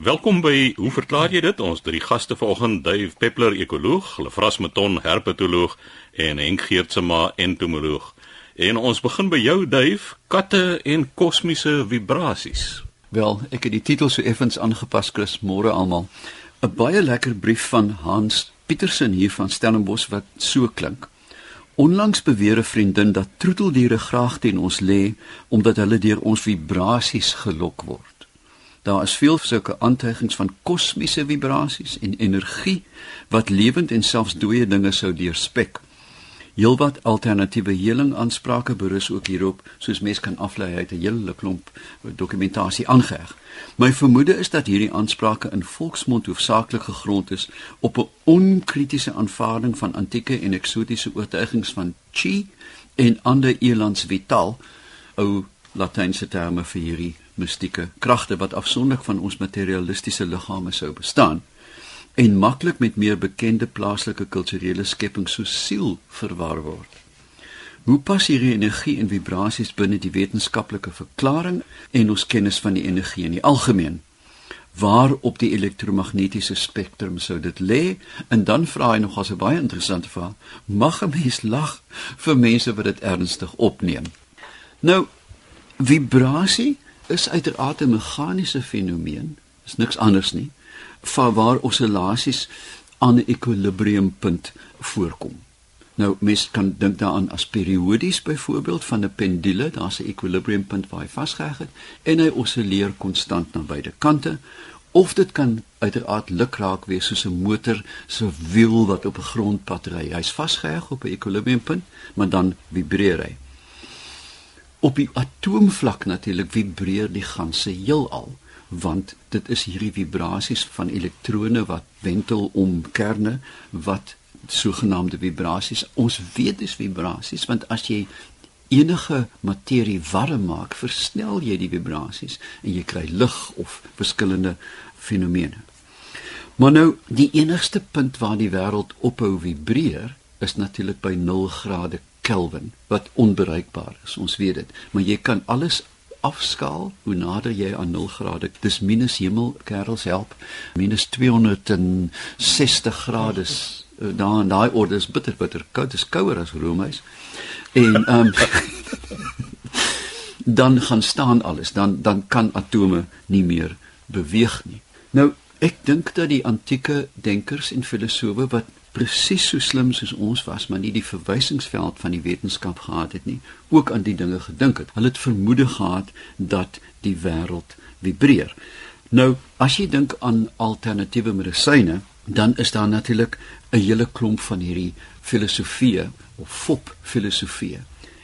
Welkom by Hoe verklaar jy dit? Ons drie gaste vanoggend, Dave Peppler, ekoloog, Lefras Meton, herpetoloog en Henk Geertsma, entomoloog. En ons begin by jou, Dave, katte en kosmiese vibrasies. Wel, ek het die titel so effens aangepas, Chris, môre almal. 'n Baie lekker brief van Hans Pietersen hier van Stellenbosch wat so klink. Onlangs beweer 'n vriendin dat troeteldiere graag teen ons lê omdat hulle deur ons vibrasies gelok word. Daar is veel sulke aantuigings van kosmiese vibrasies en energie wat lewend en selfs dooie dinge sou deurspek. Heelwat alternatiewe heling aansprake berus ook hierop, soos mens kan aflei uit 'n hele klomp dokumentasie aangeheg. My vermoede is dat hierdie aansprake in volksmond hoofsaaklik gegrond is op 'n onkritiese aanvaarding van antieke en eksotiese oortuigings van chi en ander elands vital, ou latynse terme vir hierdie mistieke kragte wat afsonderlik van ons materialistiese liggame sou bestaan en maklik met meer bekende plaaslike kulturele skepings soos siel verwar word. Hoe pas hierdie energie en vibrasies binne die wetenskaplike verklaring en ons kennis van die energie in die algemeen? Waar op die elektromagnetiese spektrum sou dit lê? En dan vra hy nog 'n baie interessante vraag: Mag 'n mens lag vir mense wat dit ernstig opneem? Nou, vibrasie is uiteraard 'n meganiese fenomeen, is niks anders nie van waar oscillasies aan 'n ekwilibriumpunt voorkom. Nou mens kan dink daaraan as periodies byvoorbeeld van 'n pendule, daar's 'n ekwilibriumpunt waar hy vasgeheg het en hy osilleer konstant na beide kante of dit kan uiteraard lukraak wees soos 'n motor se wiel wat op 'n grondpad ry. Hy's vasgeheg op 'n ekwilibriumpunt, maar dan vibreer hy. Op die atoomvlak natuurlik vibreer die ganse heelal want dit is hierdie vibrasies van elektrone wat wentel om kerne wat sogenaamde vibrasies ons weet dis vibrasies want as jy enige materie warm maak versnel jy die vibrasies en jy kry lig of verskillende fenomene. Maar nou die enigste punt waar die wêreld ophou vibreer is natuurlik by 0 grade Kelvin wat onbereikbaar is ons weet dit. Maar jy kan alles afskaal. Hoe nader jy aan 0 grade dis minus hemel kerels help. Minus 260 grade eh, daar in daai orde is bitter bitter koud. Dis kouer as roomhuis en ehm um, dan gaan staan alles. Dan dan kan atome nie meer beweeg nie. Nou ek dink dat die antieke denkers en filosowe wat presies so slim soos ons was, maar nie die verwysingsveld van die wetenskap gehad het nie, ook aan die dinge gedink het. Hulle het vermoede gehad dat die wêreld vibreer. Nou, as jy dink aan alternatiewe medisyne, dan is daar natuurlik 'n hele klomp van hierdie filosofieë of fop filosofieë.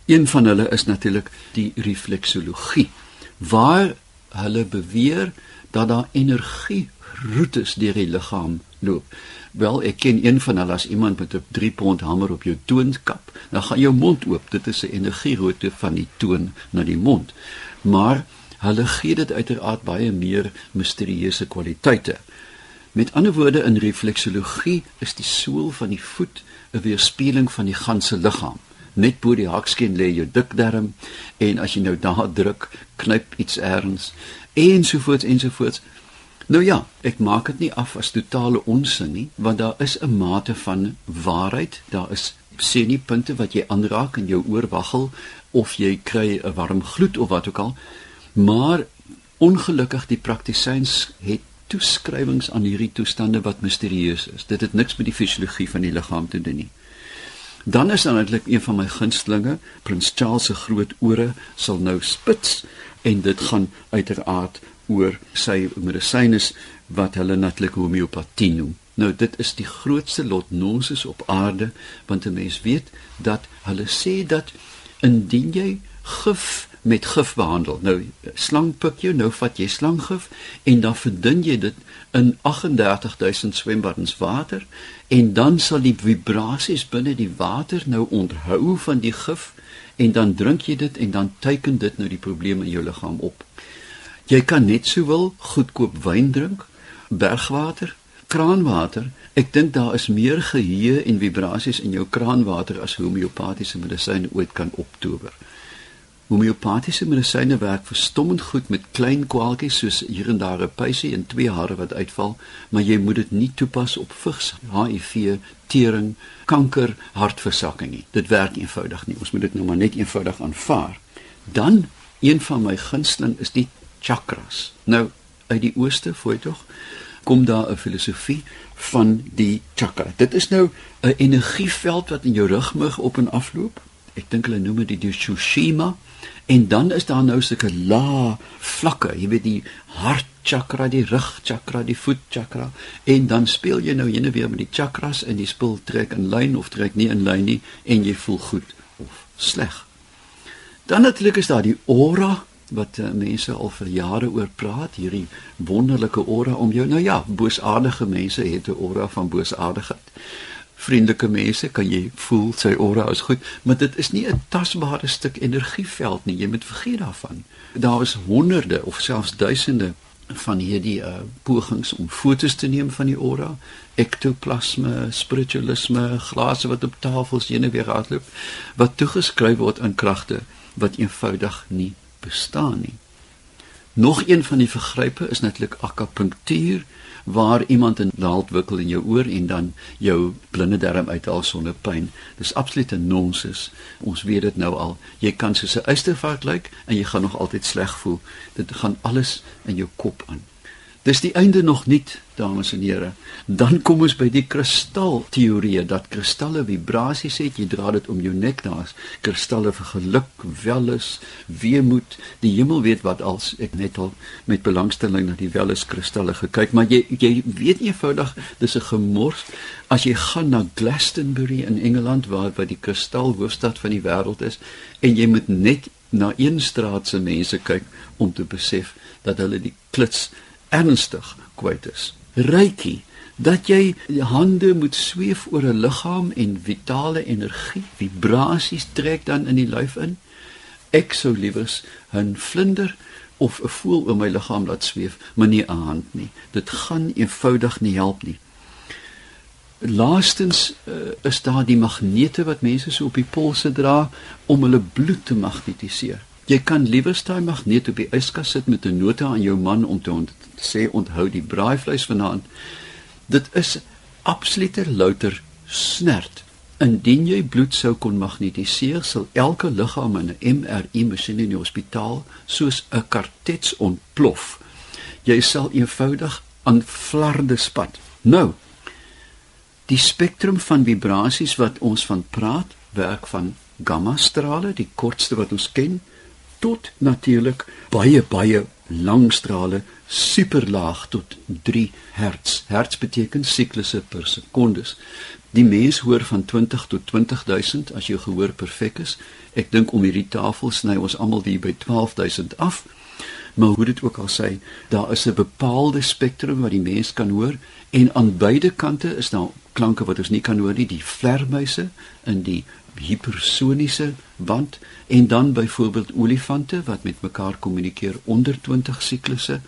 Een van hulle is natuurlik die refleksologie waar hulle beweer dat daar energie roetes deur die liggaam loop. Wel, ek ken een van hulle as iemand met 'n 3 pond hamer op jou toon kap, dan gaan jou mond oop. Dit is 'n energieroete van die toon na die mond. Maar hulle gee dit uiteraard baie meer misterieuse kwaliteite. Met ander woorde in refleksologie is die sool van die voet 'n weerspieëling van die ganse liggaam. Net bo die hakskeen lê jou dikdarm en as jy nou daar druk, knyp iets erns ensovoorts ensovoorts. Nou ja, ek maak dit nie af as totale onsin nie, want daar is 'n mate van waarheid, daar is seniepunte wat jy aanraak in jou oor waggel of jy kry 'n warm gloed of wat ook al. Maar ongelukkig die praktisyns het toeskrywings aan hierdie toestande wat misterieus is. Dit het niks met die fisiologie van die liggaam te doen nie. Dan is dan eintlik een van my gunstlinge, Prins Charles se groot ore sal nou spits en dit gaan uiteraard oor sy medisynes wat hulle natuurlik homeopatie noem. Nou dit is die grootste lotnosis op aarde want 'n mens weet dat hulle sê dat indien jy gif met gif behandel. Nou slang pik jou, nou vat jy slanggif en dan verdun jy dit in 38000 swembaddens water en dan sal die vibrasies binne die water nou onthou van die gif en dan drink jy dit en dan teiken dit nou die probleme in jou liggaam op. Jy kan net so wil goedkoop wyn drink, bergwater, kraanwater. Ek dink daar is meer geheue en vibrasies in jou kraanwater as homeopatiese medisyne ooit kan optower. Homeopatiese medisyne werk verstommend goed met klein kwaaltjies soos hier en daar 'n pysie en twee hare wat uitval, maar jy moet dit nie toepas op vigs, HIV, tering, kanker, hartversakking nie. Dit werk eenvoudig nie. Ons moet dit nou maar net eenvoudig aanvaar. Dan een van my gunsteling is die chakras. Nou uit die ooste, voor tog, kom daar 'n filosofie van die chakra. Dit is nou 'n energieveld wat in jou rugmug op en af loop. Ek dink hulle noem dit die Tsushima en dan is daar nou sulke la vlakke, jy weet die hart chakra, die rug chakra, die voet chakra en dan speel jy nou heen en weer met die chakras en die spul trek in lyn of trek nie in lyn nie en jy voel goed of sleg. Dan natuurlik is daar die aura wat uh, mense al vir jare oor praat, hierdie wonderlike aura om jou. Nou ja, boosaardige mense het 'n aura van boosaardigheid. Vriendelike mense kan jy voel sy aura is goed, maar dit is nie 'n tasbare stuk energieveld nie. Jy moet vergeet daarvan. Daar is honderde of selfs duisende van hierdie uh, pogings om fotos te neem van die aura, ektoplasme, spiritualisme, glase wat op tafels heen en weer hardloop, wat toegeskryf word aan kragte wat eenvoudig nie bestaan nie. Nog een van die vergrype is natuurlik akupunktuur waar iemand 'n naald wikkel in jou oor en dan jou blinde darm uithaal sonder pyn. Dis absoluut 'n nonsens. Ons weet dit nou al. Jy kan soos 'n uistervark lyk en jy gaan nog altyd sleg voel. Dit gaan alles in jou kop aan. Dis die einde nog nie, dames en here. Dan kom ons by die kristal teorie dat kristalle vibrasies het. Jy dra dit om jou nek daar's kristalle vir geluk, wellus, weemoed. Die hemel weet wat als ek net al met belangstelling na die wellus kristalle gekyk, maar jy jy weet eenvoudig dis 'n gemors as jy gaan na Glastonbury in Engeland waar wat die kristal hoofstad van die wêreld is en jy moet net na een straat se mense kyk om te besef dat hulle die klits ernstig kwyt is. Reiki dat jy hande moet sweef oor 'n liggaam en vitale energie, vibrasies trek dan in die lyf in. Ek sou liewers 'n vlinder of 'n voël oor my liggaam laat sweef, maar nie 'n hand nie. Dit gaan eenvoudig nie help nie. Laastens uh, is daar die magnete wat mense so op die polse dra om hulle bloed te magnetiseer. Jy kan liewers daai magneet op die yskas sit met 'n nota aan jou man om te ont sê onthou die braaivleis vanaand. Dit is absolute louter snert. Indien jy bloed sou kon magnetiseer, sal elke liggaam in 'n MRI masjien in die hospitaal soos 'n kartets ontplof. Jy sal eenvoudig aan flarde spat. Nou, die spektrum van vibrasies wat ons van praat, werk van gamma strale, die kortste wat ons ken, tot natuurlik baie baie lang strale superlaag tot 3 hertz. Hertz beteken siklusse per sekondes. Die mens hoor van 20 tot 20000 as jou gehoor perfek is. Ek dink om hierdie tafel sny ons almal hier by 12000 af. Maar hoe dit ook al sê, daar is 'n bepaalde spektrum wat die mens kan hoor en aan beide kante is daar klanke wat ons nie kan hoor nie, die vlermuise in die hipersoniese band en dan byvoorbeeld olifante wat met mekaar kommunikeer onder 20 siklusse.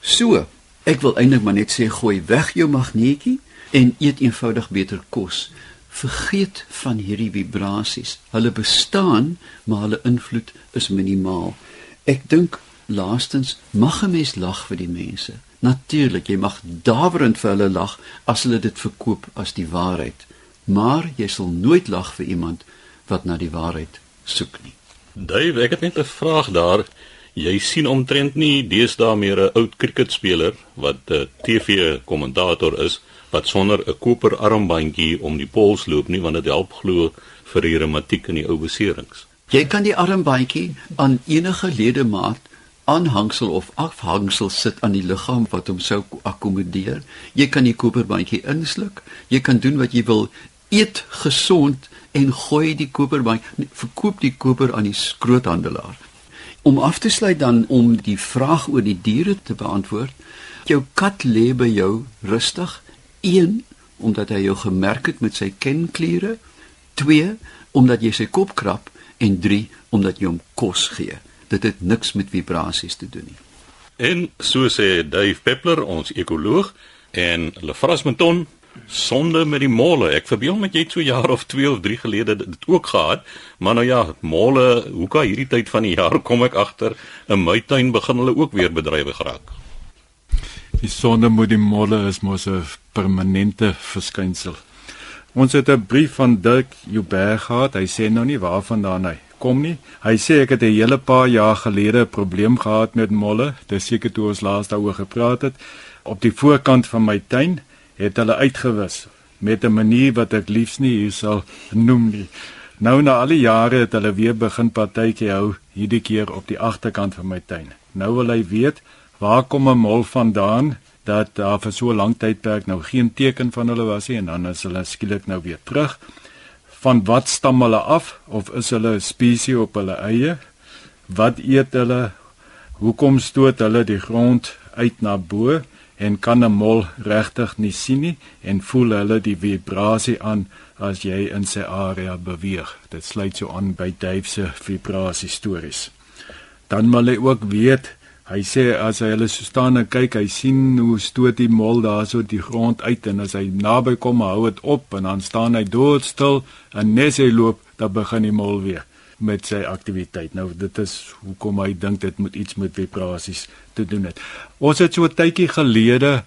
So, ek wil eintlik maar net sê gooi weg jou magneetjie en eet eenvoudig beter kos. Vergeet van hierdie vibrasies. Hulle bestaan, maar hulle invloed is minimaal. Ek dink laastens mag 'n mens lag vir die mense. Natuurlik, jy mag daverend vir hulle lag as hulle dit verkoop as die waarheid maar jy sal nooit lag vir iemand wat na die waarheid soek nie. Dave, ek het net 'n vraag daar. Jy sien omtrent nie deesdae meer 'n oud kriketspeler wat 'n TV-kommentator is wat sonder 'n koper armbandjie om die pols loop nie want dit help glo vir die reumatiek en die ou beserings. Jy kan die armbandjie aan enige ledemaat aanhangsel of afhangsel sit aan die liggaam wat hom sou akkommodeer. Jy kan die koperbandjie insluk. Jy kan doen wat jy wil eet gesond en gooi die koper by verkoop die koper aan die skroothandelaar. Om af te sluit dan om die vraag oor die diere te beantwoord. Jou kat lê by jou rustig. 1 omdat hy jou gemerk het met sy kenkliere. 2 omdat jy sy kop krap en 3 omdat jy hom kos gee. Dit het niks met vibrasies te doen nie. En so sê Dave Peppler, ons ekoloog, en Lefras Menton, Sonde met die molle. Ek verbeel my jy het so jaar of 2 of 3 gelede dit ook gehad, maar nou ja, molle, hoe kan hierdie tyd van die jaar kom ek agter in my tuin begin hulle ook weer bedrywig geraak. Die sonde met die molle is mos 'n permanente verskynsel. Ons het 'n brief van Dirk Jouberg gehad. Hy sê nou nie waarvandaan hy kom nie. Hy sê ek het 'n hele paar jaar gelede 'n probleem gehad met molle. Dis seker toe ons laas daaroor gepraat het. Op die voorkant van my tuin het hulle uitgewis met 'n manier wat ek liefs nie hier sal noem nie. Nou na al die jare het hulle weer begin partytjie hou hierdie keer op die agterkant van my tuin. Nou wil hy weet waar kom 'n mol vandaan dat daar vir so 'n lang tydperk nou geen teken van hulle was nie en dan is hulle skielik nou weer terug. Van wat stam hulle af of is hulle 'n spesies op hulle eie? Wat eet hulle? Hoekom stoot hulle die grond uit na bo en kan 'n mol regtig nie sien nie en voel hulle die vibrasie aan as jy in sy area beweeg? Dit sluit so aan by Dave se vibrasie stories. Dan wil hy ook weet Hy sê as hy hulle so staan en kyk, hy sien hoe stoot die mol daarso die grond uit en as hy naby kom, hou dit op en dan staan hy doodstil en net hy loop, dan begin die mol weer met sy aktiwiteit. Nou dit is hoekom hy dink dit moet iets met vibrasies te doen het. Ons het so 'n tydjie gelede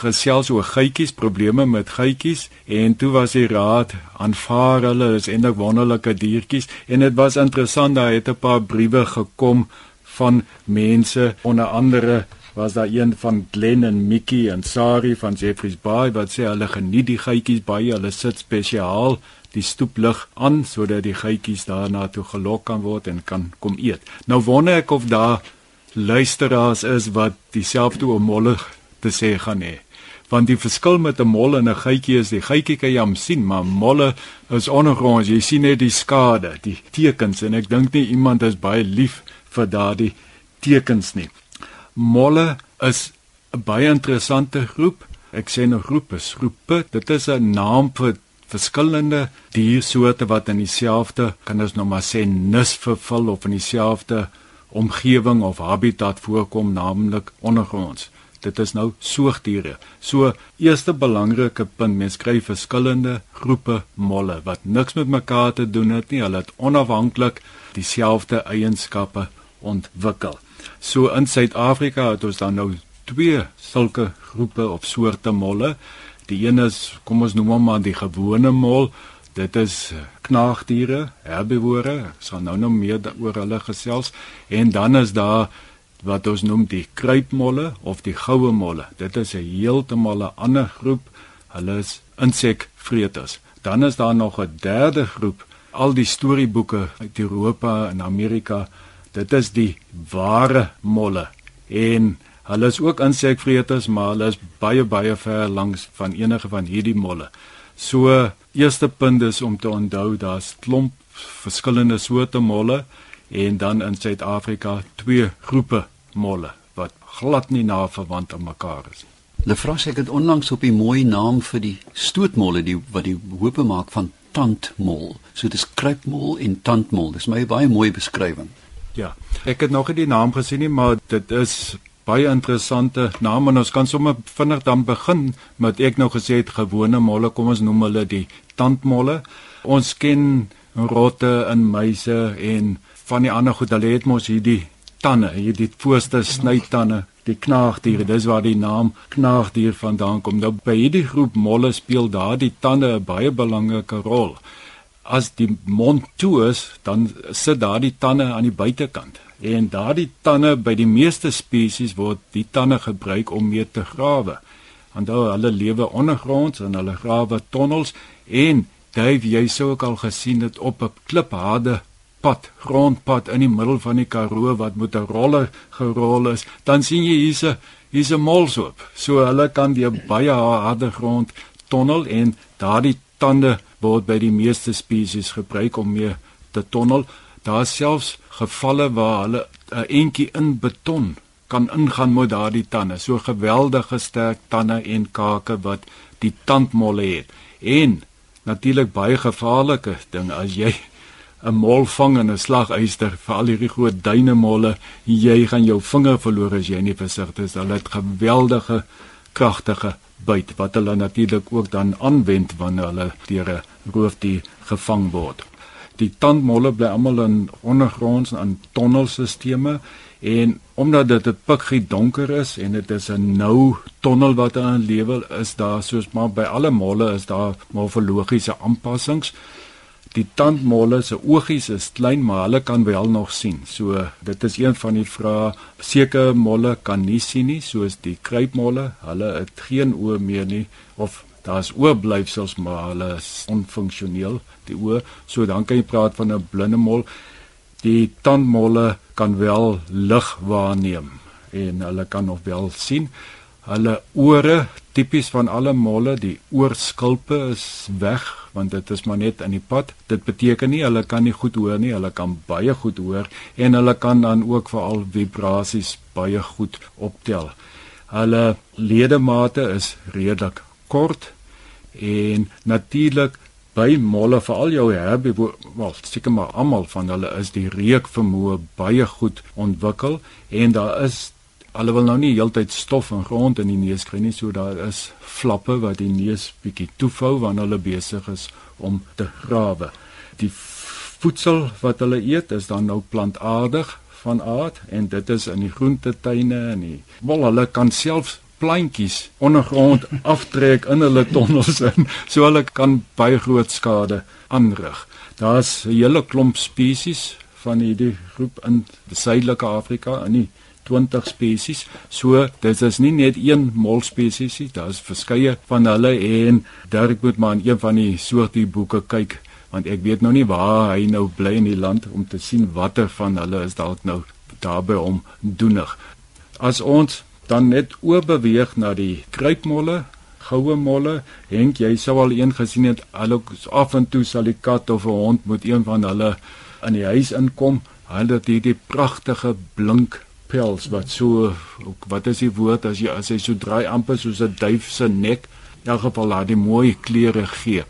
gesels oor geitjies, probleme met geitjies en toe was die raad aanvaar hulle is eintlik wonderlike diertjies en dit was interessant daar het 'n paar briewe gekom van mense. Onder andere was daar een van Glen en Mickey en Sari van Jeffreys Bay wat sê hulle geniet die geitjies baie. Hulle sit spesiaal die stoeplig aan sodat die geitjies daarna toe gelok kan word en kan kom eet. Nou wonder ek of daar luisteraars is wat dieselfde oor molle te sê gaan hê. Want die verskil met 'n mol en 'n geitjie is die geitjie kan jy hom sien maar molle is ondergronds. Jy sien net die skade die tekens. En ek dink nie iemand is baie lief vir daardie tekens nie. Molle is 'n baie interessante groep. Ek sê 'n groep is groepe. Dit is 'n naam vir verskillende diersoorte wat in dieselfde kan ons nou maar sê nis vervul of in dieselfde omgewing of habitat voorkom, naamlik ondergronds. Dit is nou soogdiere. So eerste belangrike punt, mens kry verskillende groepe molle wat niks met mekaar te doen het nie. Hulle het onafhanklik dieselfde eienskappe ontwikkel. So in Suid-Afrika het ons dan nou twee sulke groepe of soorte molle. Die een is, kom ons noem hom maar die gewone mol. Dit is knaagdiere, herbivore. Ek sal nou nog meer oor hulle gesels. En dan is daar wat ons noem die kruipmolle of die goue molle. Dit is 'n heeltemal 'n ander groep. Hulle is insekvreters. Dan is daar nog 'n derde groep. Al die storieboeke uit Europa en Amerika dit is die ware molle en hulle is ook insekvreters maar hulle is baie baie ver langs van enige van hierdie molle. So eerste punt is om te onthou daar's klomp verskillende soorte molle en dan in Suid-Afrika twee groepe molle wat glad nie na verwant aan mekaar is. Lefras ek het onlangs op die mooi naam vir die stootmolle die wat die hoope maak van tandmol. So dis kruipmol en tandmol. Dis my baie mooi beskrywing. Ja. Ek het nog nie die naam gesien nie, maar dit is baie interessante naam en ons kan sommer vinnig dan begin met ek nou gesê het gewone molle, kom ons noem hulle die tandmolle. Ons ken rotte en muise en van die ander goed, hulle het mos hierdie tande, hierdie voorste snytande, die knaagdiere. Dis waar die naam knaagdier vandaan kom. Nou by hierdie groep molle speel daardie tande 'n baie belangrike rol as die mond toe is, dan sit daardie tande aan die buitekant. En daardie tande by die meeste spesies word die tande gebruik om mee te grawe. Onthou hulle lewe ondergronds en hulle grawe tonnels en Dave, jy sou ook al gesien het op 'n klipharde pad, grondpad in die middel van die Karoo wat met 'n roller gerol is, dan sien jy hier's 'n hier's 'n molsop. So hulle kan die baie harde grond tonnel en daardie tande word by die meeste spesies gebruik om mee te tonnel. Daar selfs gevalle waar hulle 'n entjie in beton kan ingaan met daardie tande. So geweldige sterk tande en kake wat die tandmolle het. En natuurlik baie gevaarlike ding as jy 'n mol vang in 'n slaguister, veral hierdie groot duinemolle, jy gaan jou vinger verloor as jy nie versigtig is. Hulle het geweldige kragtige byt wat hulle natuurlik ook dan aanwend wanneer hulle deur 'n roofdier gevang word. Die tandmolle bly almal in ondergronds aan tonnelstelsels en omdat dit 'n pikkie donker is en dit is 'n nou tonnel wat aan lewe is daar soos maar by alle molle is daar morfologiese aanpassings Die tandmolle se oogies is klein, maar hulle kan wel nog sien. So dit is een van die vrae. Sekere molle kan nie sien nie, soos die kruipmolle. Hulle het geen oë meer nie of daar's oorblyfsels, maar hulle is onfunksioneel, die oë. So dan kan jy praat van 'n blinde mol. Die tandmolle kan wel lig waarneem en hulle kan nog wel sien. Hulle ore, tipies van alle molle, die oorskulpe is weg want dit is maar net in die pad. Dit beteken nie hulle kan nie goed hoor nie, hulle kan baie goed hoor en hulle kan dan ook veral vibrasies baie goed optel. Hulle ledemate is redelik kort en natuurlik by molle veral jou herbivore seker maar almal van hulle is die reukvermoë baie goed ontwikkel en daar is Hulle wil nou nie heeltyd stof en grond in die neus kry nie, so daar is flappe wat die neus bietjie toefou wanneer hulle besig is om te grawe. Die voedsel wat hulle eet is dan nou plantaardig van aard en dit is in die groentetuine en die wel hulle kan selfs plantjies ondergrond aftrek in hulle tonnels in, so hulle kan baie groot skade aanrig. Daar's 'n hele klomp spesies van hierdie groep in die suidelike Afrika in die 20 spesies. So dit is nie net een mol spesies nie, daar's verskeie van hulle en Dirk moet maar in een van die soorte boeke kyk want ek weet nou nie waar hy nou bly in die land om te sien watter van hulle is dalk nou daarby om doenig. As ons dan net oor beweeg na die kruipmolle, goue molle, henk jy sou al een gesien het, hulle af en toe sal die kat of 'n hond moet een van hulle in die huis inkom. Hulle het hierdie pragtige blink pels wat so wat is die woord as jy as hy so draai amper soos 'n duif se nek in elk geval laat die mooi kleure gee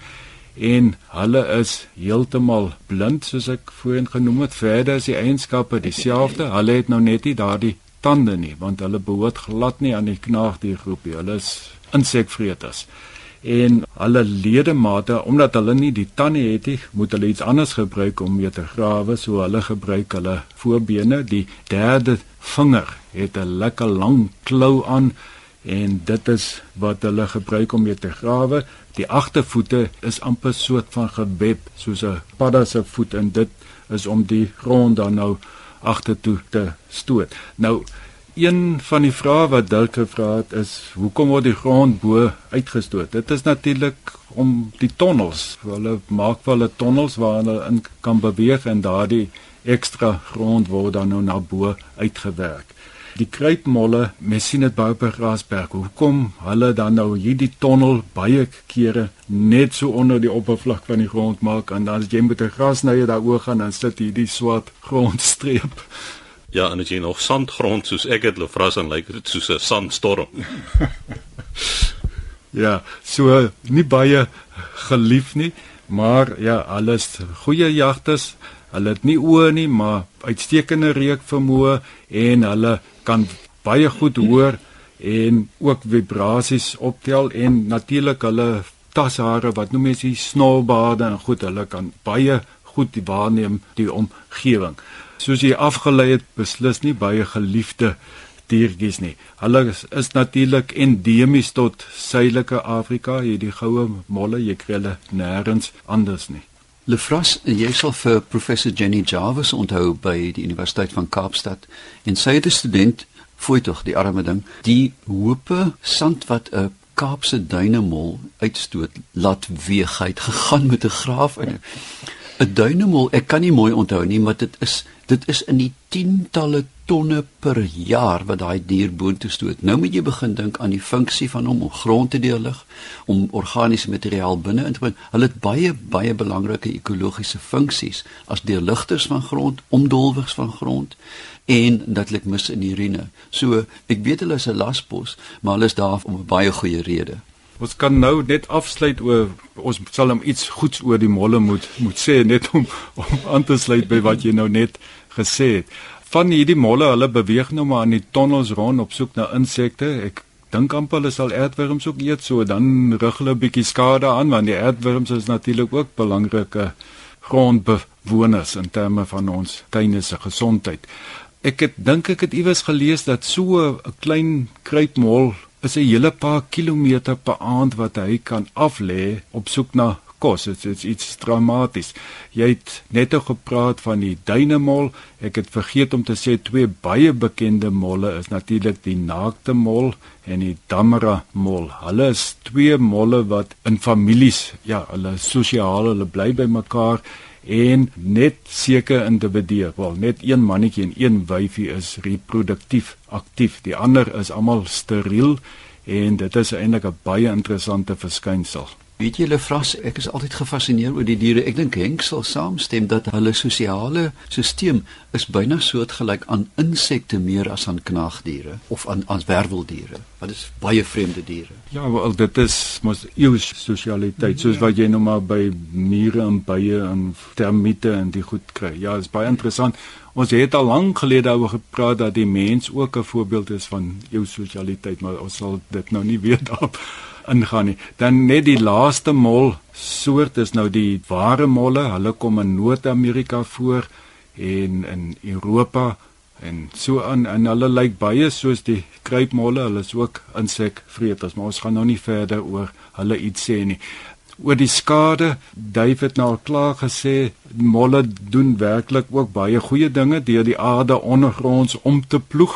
en hulle is heeltemal blind soos ek voorheen genoem het. Verder is die eienskappe dieselfde. Hulle het nou net nie daardie tande nie want hulle behoort glad nie aan die knaagdiergroepie. Hulle is insekvreters en hulle ledemate omdat hulle nie die tande het nie, moet hulle iets anders gebruik om mee te grawe, so hulle gebruik hulle voorbene, die derde vinger het 'n lekker lang klou aan en dit is wat hulle gebruik om mee te grawe. Die agtervoete is amper soort van geweb soos 'n padda se voet en dit is om die grond dan nou agtertoe te stoot. Nou Een van die vrae wat Dirk gevra het is hoekom word die grond bo uitgestoot? Dit is natuurlik om die tonnels. Hulle maak wel 'n tonnels waar hulle in kan beweeg en daardie ekstra grond word dan nou na bo uitgewerk. Die kruipmolle, mens sien dit baie op Grasberg. Hoekom hulle dan nou hierdie tonnel baie kere net so onder die oppervlak van die grond maak en dan as jy met 'n grasnye daaroor gaan dan sit hierdie swart grondstreep Ja, en as jy nog sandgrond soos ek het, Lefras en lyk dit soos 'n sandstorm. ja, so nie baie gelief nie, maar ja, alles goeie jagters. Hulle het nie oë nie, maar uitstekende reuk vermoë en hulle kan baie goed hoor en ook vibrasies optel en natuurlik hulle tashare wat noem mens die snorbaarde en goed, hulle kan baie goed waarneem die omgewing soos jy afgelei het beslis nie baie geliefde diertjies nie. Hulle is, is natuurlik endemies tot suidelike Afrika, hierdie goue molle, jy kry hulle nêrens anders nie. Lefras, jy sal vir professor Jenny Jarvis onthou by die Universiteit van Kaapstad en sy het 'n student fooi tog die arme ding, die hoope sand wat 'n Kaapse duinemol uitstoot, laat weeg hy het gegaan met 'n graaf in 'n duinemol. Ek kan nie mooi onthou nie, maar dit is dit is in die tientalle tonne per jaar wat daai dier boontoe stoot. Nou moet jy begin dink aan die funksie van hom om grond te deurlig, om organiese materiaal binne in te bring. Hulle het baie baie belangrike ekologiese funksies as deurligters van grond, omdolwers van grond en datlik mis in urine. So, ek weet hulle is 'n laspos, maar hulle is daar om 'n baie goeie rede. Ons kan nou net afsluit oor ons sal hom iets goeds oor die molle moet moet sê net om om aan te sluit by wat jy nou net gesê het. Van hierdie molle, hulle beweeg nou maar in die tonnels rond op soek na insekte. Ek dink amper hulle sal aardwurms ook eet so dan rig hulle 'n bietjie skade aan want die aardwurms is natuurlik ook belangrike grondbewoners in terme van ons tuine se gesondheid. Ek het dink ek het iewers gelees dat so 'n klein kruipmol is 'n hele paar kilometer per aand wat hy kan aflê op soek na kos. Dit is iets dramaties. Jy het net ook gepraat van die duinemol. Ek het vergeet om te sê twee baie bekende molle is natuurlik die naakte mol en die damera mol. Hulle is twee molle wat in families, ja, hulle sosiaal, hulle bly by mekaar en net sekere individue, wel net een mannetjie en een wyfie is reproduktief aktief. Die ander is almal steriel en dit is eintlik 'n baie interessante verskynsel. Weet jy, Lefras, ek is altyd gefassineer oor die diere. Ek dink Henk sal saamstem dat hulle sosiale stelsel is byna soortgelyk aan insekte meer as aan knaagdiere of aan aan werweldiere. Wat is baie vreemde diere. Ja, wel dit is mos eeu sosialiteit, soos wat jy nou maar by mure en bye en termiete en die goed kry. Ja, dit is baie interessant. Ons het al lank gelede oor gepraat dat die mens ook 'n voorbeeld is van eeu sosialiteit, maar ons sal dit nou nie weer daarop ingaan nie. Dan net die laaste mol soort is nou die ware molle. Hulle kom in Noord-Amerika voor en in Europa en so aan en hulle lyk baie soos die kruipmolle. Hulle is ook insekvreters, maar ons gaan nou nie verder oor hulle iets sê nie. Oor die skade, Dave het nou klaar gesê, molle doen werklik ook baie goeie dinge deur die aarde ondergronds om te ploeg.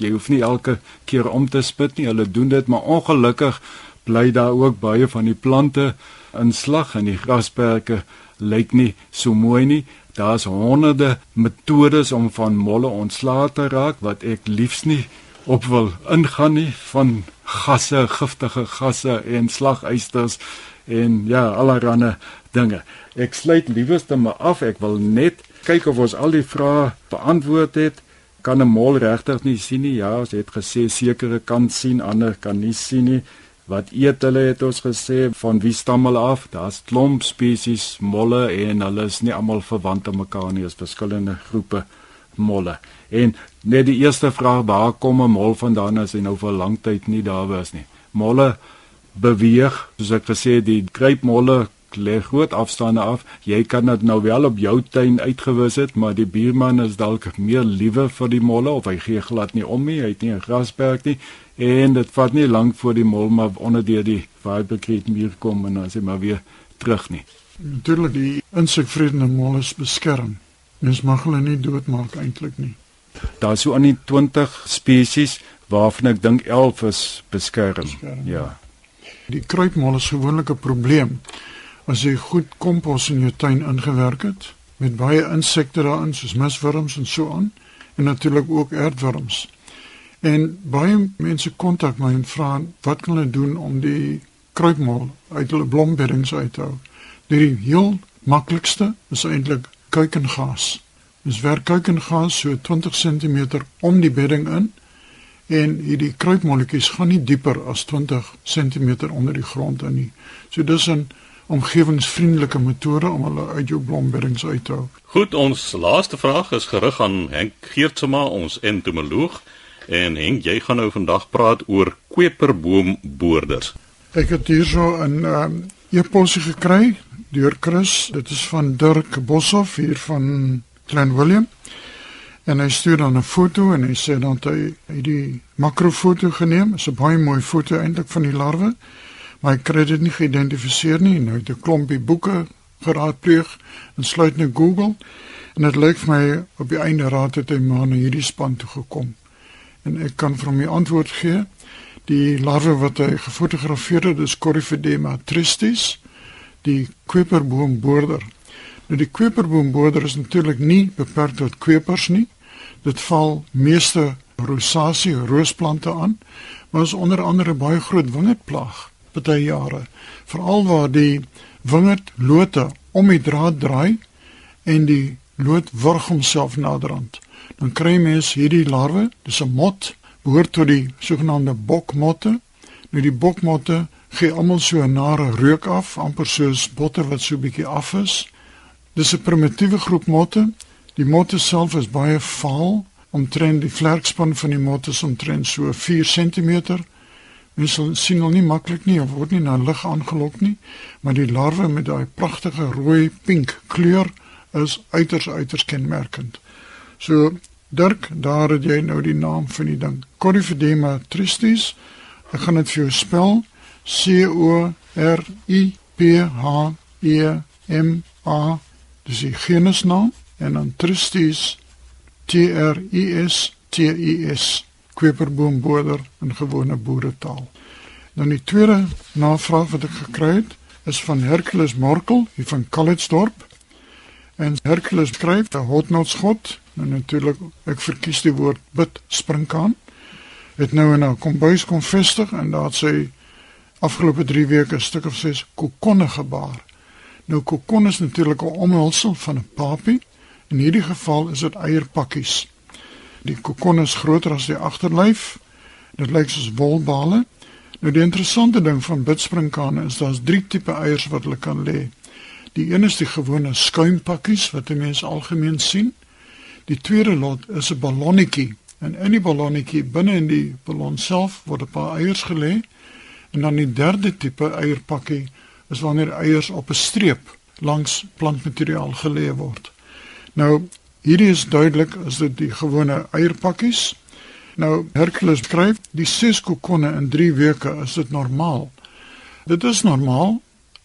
Jy hoef nie elke keer om te spit nie. Hulle doen dit, maar ongelukkig bly daar ook baie van die plante in slag en die grasperke lyk nie so mooi nie. Daar's honderde metodes om van molle ontslae te raak wat ek liefs nie op wil ingaan nie van gasse, giftige gasse en slagysters en ja, allerlei dinge. Ek sluit liewerste maar af. Ek wil net kyk of ons al die vrae beantwoord het. Kan 'n mol regtig nie sien nie? Ja, ons het gesê sekere kan sien, ander kan nie sien nie. Wat eet hulle het ons gesê van wie stam hulle af? Daar's klomp spesies molle en hulle is nie almal verwant aan mekaar nie, is verskillende groepe molle. En net die eerste vraag, waar kom 'n mol vandaan as hy nou vir lang tyd nie daar was nie? Molle beweeg, soos ek gesê die kruipmolle lê groot afstande af. Jy kan dit nou wel op jou tuin uitgewis het, maar die buurman is dalk meer liewe vir die molle of hy gee glad nie om nie. Hy het nie 'n grasperk nie en dit vat nie lank voor die mol maar onder deur die vibrate muur kom en dan is hy maar weer terug nie. Natuurlik die insekvredende mol is beskerm. Mens mag hulle nie doodmaak eintlik nie. Daar is so aan die 20 spesies waarvan ek dink 11 is beskerm. beskerm ja. Die kruipmol is gewoonlik 'n probleem as jy goed kompos in jou tuin ingewerk het met baie insekte daarin soos miswurms en so aan en natuurlik ook aardwurms. En baie mense kontak my en vra wat kan hulle doen om die kruipmol uit hulle blombeddings uit te hou. Die heel maklikste is eintlik kuikengas. Dis werk kuikengas so 20 cm om die bedding in en hierdie kruipmolletjies gaan nie dieper as 20 cm onder die grond in nie. So dis 'n omgewingsvriendelike metode om hulle uit jou blombeddings uit te hou. Goed, ons laaste vraag is gerig aan Henk Geertsma, ons entomoloog. En Henk, jy gaan nou vandag praat oor kweperboomboorders. Ek het hierso 'n um, e-posie gekry deur Chris. Dit is van Dirk Boshoff hier van Klein Willem. En hy stuur dan 'n foto en hy sê dan hy het die makrofoto geneem. Dit is 'n baie mooi foto eintlik van die larwe. Maar hy kry dit nie geïdentifiseer nie. Nou het 'n klompie boeke geraadpleeg en sluit nou Google. En dit lyk vir my op die einde raad het hy maar na hierdie span toe gekom en ek kan vir hom die antwoord gee. Die larwe wat hy gefotografeer het, is Coryphedema tristis, die kweperboomboorder. Nou die kweperboomboorder is natuurlik nie beperk tot kwepers nie. Dit val meeste rosasie roosplante aan, maar is onder andere baie groot wingerdplaag baie jare. Veral waar die wingerdlote om die draad draai en die loot wurg homself naderhand dan kry mens hierdie larwe, dis 'n mot, behoort tot die sogenaamde bokmotte. Nou die bokmotte gee almal so 'n nare reuk af, amper soos botter wat so bietjie af is. Dis 'n primitiewe groep motte. Die motte self is baie vaal, omtrent die vlerkspan van die motte is omtrent so 4 cm. Mense sien hom nie maklik nie of word nie na lig aangelok nie, maar die larwe met daai pragtige rooi pink kleur is uiters uiters kenmerkend. So Dirk, daar het jy nou die naam van die ding. Coryphedema tristis. Ek gaan dit vir jou spel. C O R I P H E M A. Dis die genusnaam en dan tristis T R I S T I S kweperboomboder in gewone boeretaal. Dan die tweede navraag wat ek gekry het is van Hercules Morkel hier van Calitzdorp. En Hercules skryf 'n hotnotsgod, nou natuurlik ek verkies die woord bid sprinkaan. Het nou in 'n kombuis kom vestig en daar het sy afgelope 3 weke 'n stuk of 6 kokonne gebaar. Nou kokon is natuurlik 'n omhulsel van 'n papie. In hierdie geval is dit eierpakkies. Die kokon is groter as die agterlyf. Dit lyk soos wolbale. Nou die interessante ding van bidspringkane is daar's drie tipe eiers wat hulle kan lê. Die een is die gewone skuimpakkies wat mense algemeen sien. Die tweede lot is 'n ballonnetjie en in die ballonnetjie binne in die ballon self word 'n paar eiers gelê. En dan die derde tipe eierpakkie is wanneer eiers op 'n streep langs plantmateriaal gelê word. Nou Hierdie is duidelik as dit die gewone eierpakkies. Nou Hercules skryf die ses kokonne in 3 weke is dit normaal. Dit is normaal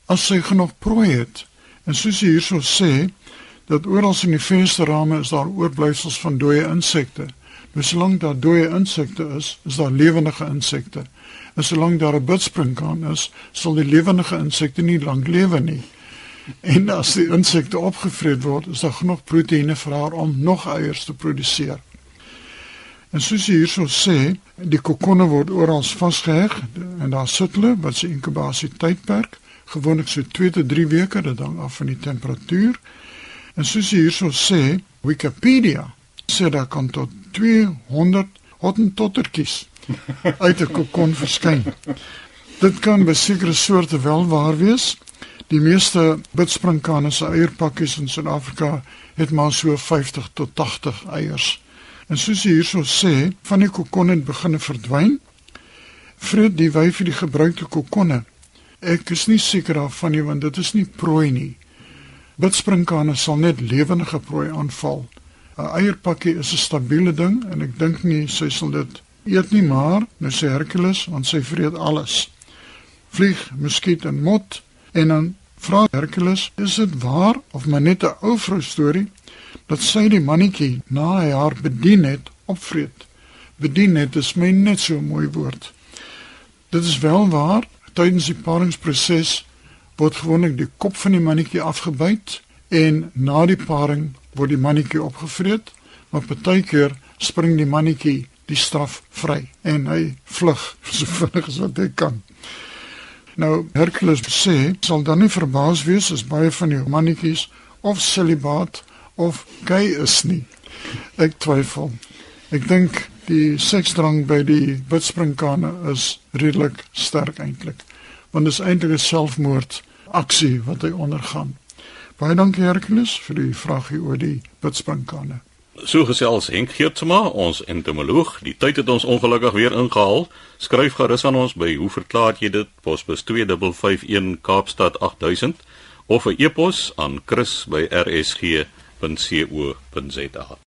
as sy genoeg prooi het. En soos hy hierso sê dat oral in die vensterrame is daar oorblyfsels van dooie insekte. Nou solank daar dooie insekte is, is daar lewendige insekte. En solank daar 'n bidspringkaan is, sal die lewendige insekte nie lank lewe nie. En as die insekte opgevreet word, is daar genoeg proteïene vir haar om nog eiers te produseer. En soos jy hierso sê, die kokonne word oral vasgeheg en daar sit hulle wat se inkubasie tydperk gewoonlik so 2 tot 3 weke, dit hang af van die temperatuur. En soos jy hierso sê, Wikipedia sê daar kan tot 200 hottentottertjies uit 'n kokon verskyn. Dit kan by sekere soorte wel waar wees, Die meeste bidspringkane se eierpakkies in Suid-Afrika het maar so 50 tot 80 eiers. En soos jy hierso sê, van die kokonne begin verdwyn. Vreet die wyfie die gebruikte kokonne. Ek is nie seker daarvan nie want dit is nie prooi nie. Bidspringkane sal net lewendige prooi aanval. 'n Eierpakkie is 'n stabiele ding en ek dink nie sy sal dit eet nie, maar nou sê Hercules, want sy vreet alles. Vlieg, muskiet en mot en dan Vra Hercules, is dit waar of maar net 'n ou vrou storie dat sy die mannetjie na hy haar bedien het opvreet? Bedien het is my net so 'n mooi woord. Dit is wel waar, tydens die paringsproses word gewoonlik die kop van die mannetjie afgebyt en na die paring word die mannetjie opgevreet, maar partykeer spring die mannetjie die straf vry en hy vlug so vinnig as wat hy kan. Nou Hercules sê, sal dan nie verbaas wees as baie van die mannetjies of celibaat of gay is nie. Ek twyfel. Ek dink die seksdrang by die bidspringkane is redelik sterk eintlik. Want dit is eintlik 'n selfmoord aksie wat hy ondergaan. Baie dankie Hercules vir die vragie oor die bidspringkane. So gesels Henk Geertsma, ons entomoloog. Die tyd het ons ongelukkig weer ingehaal. Skryf gerus aan ons by hoe verklaar jy dit? Posbus 2551 Kaapstad 8000 of 'n e-pos aan chris@rsg.co.za.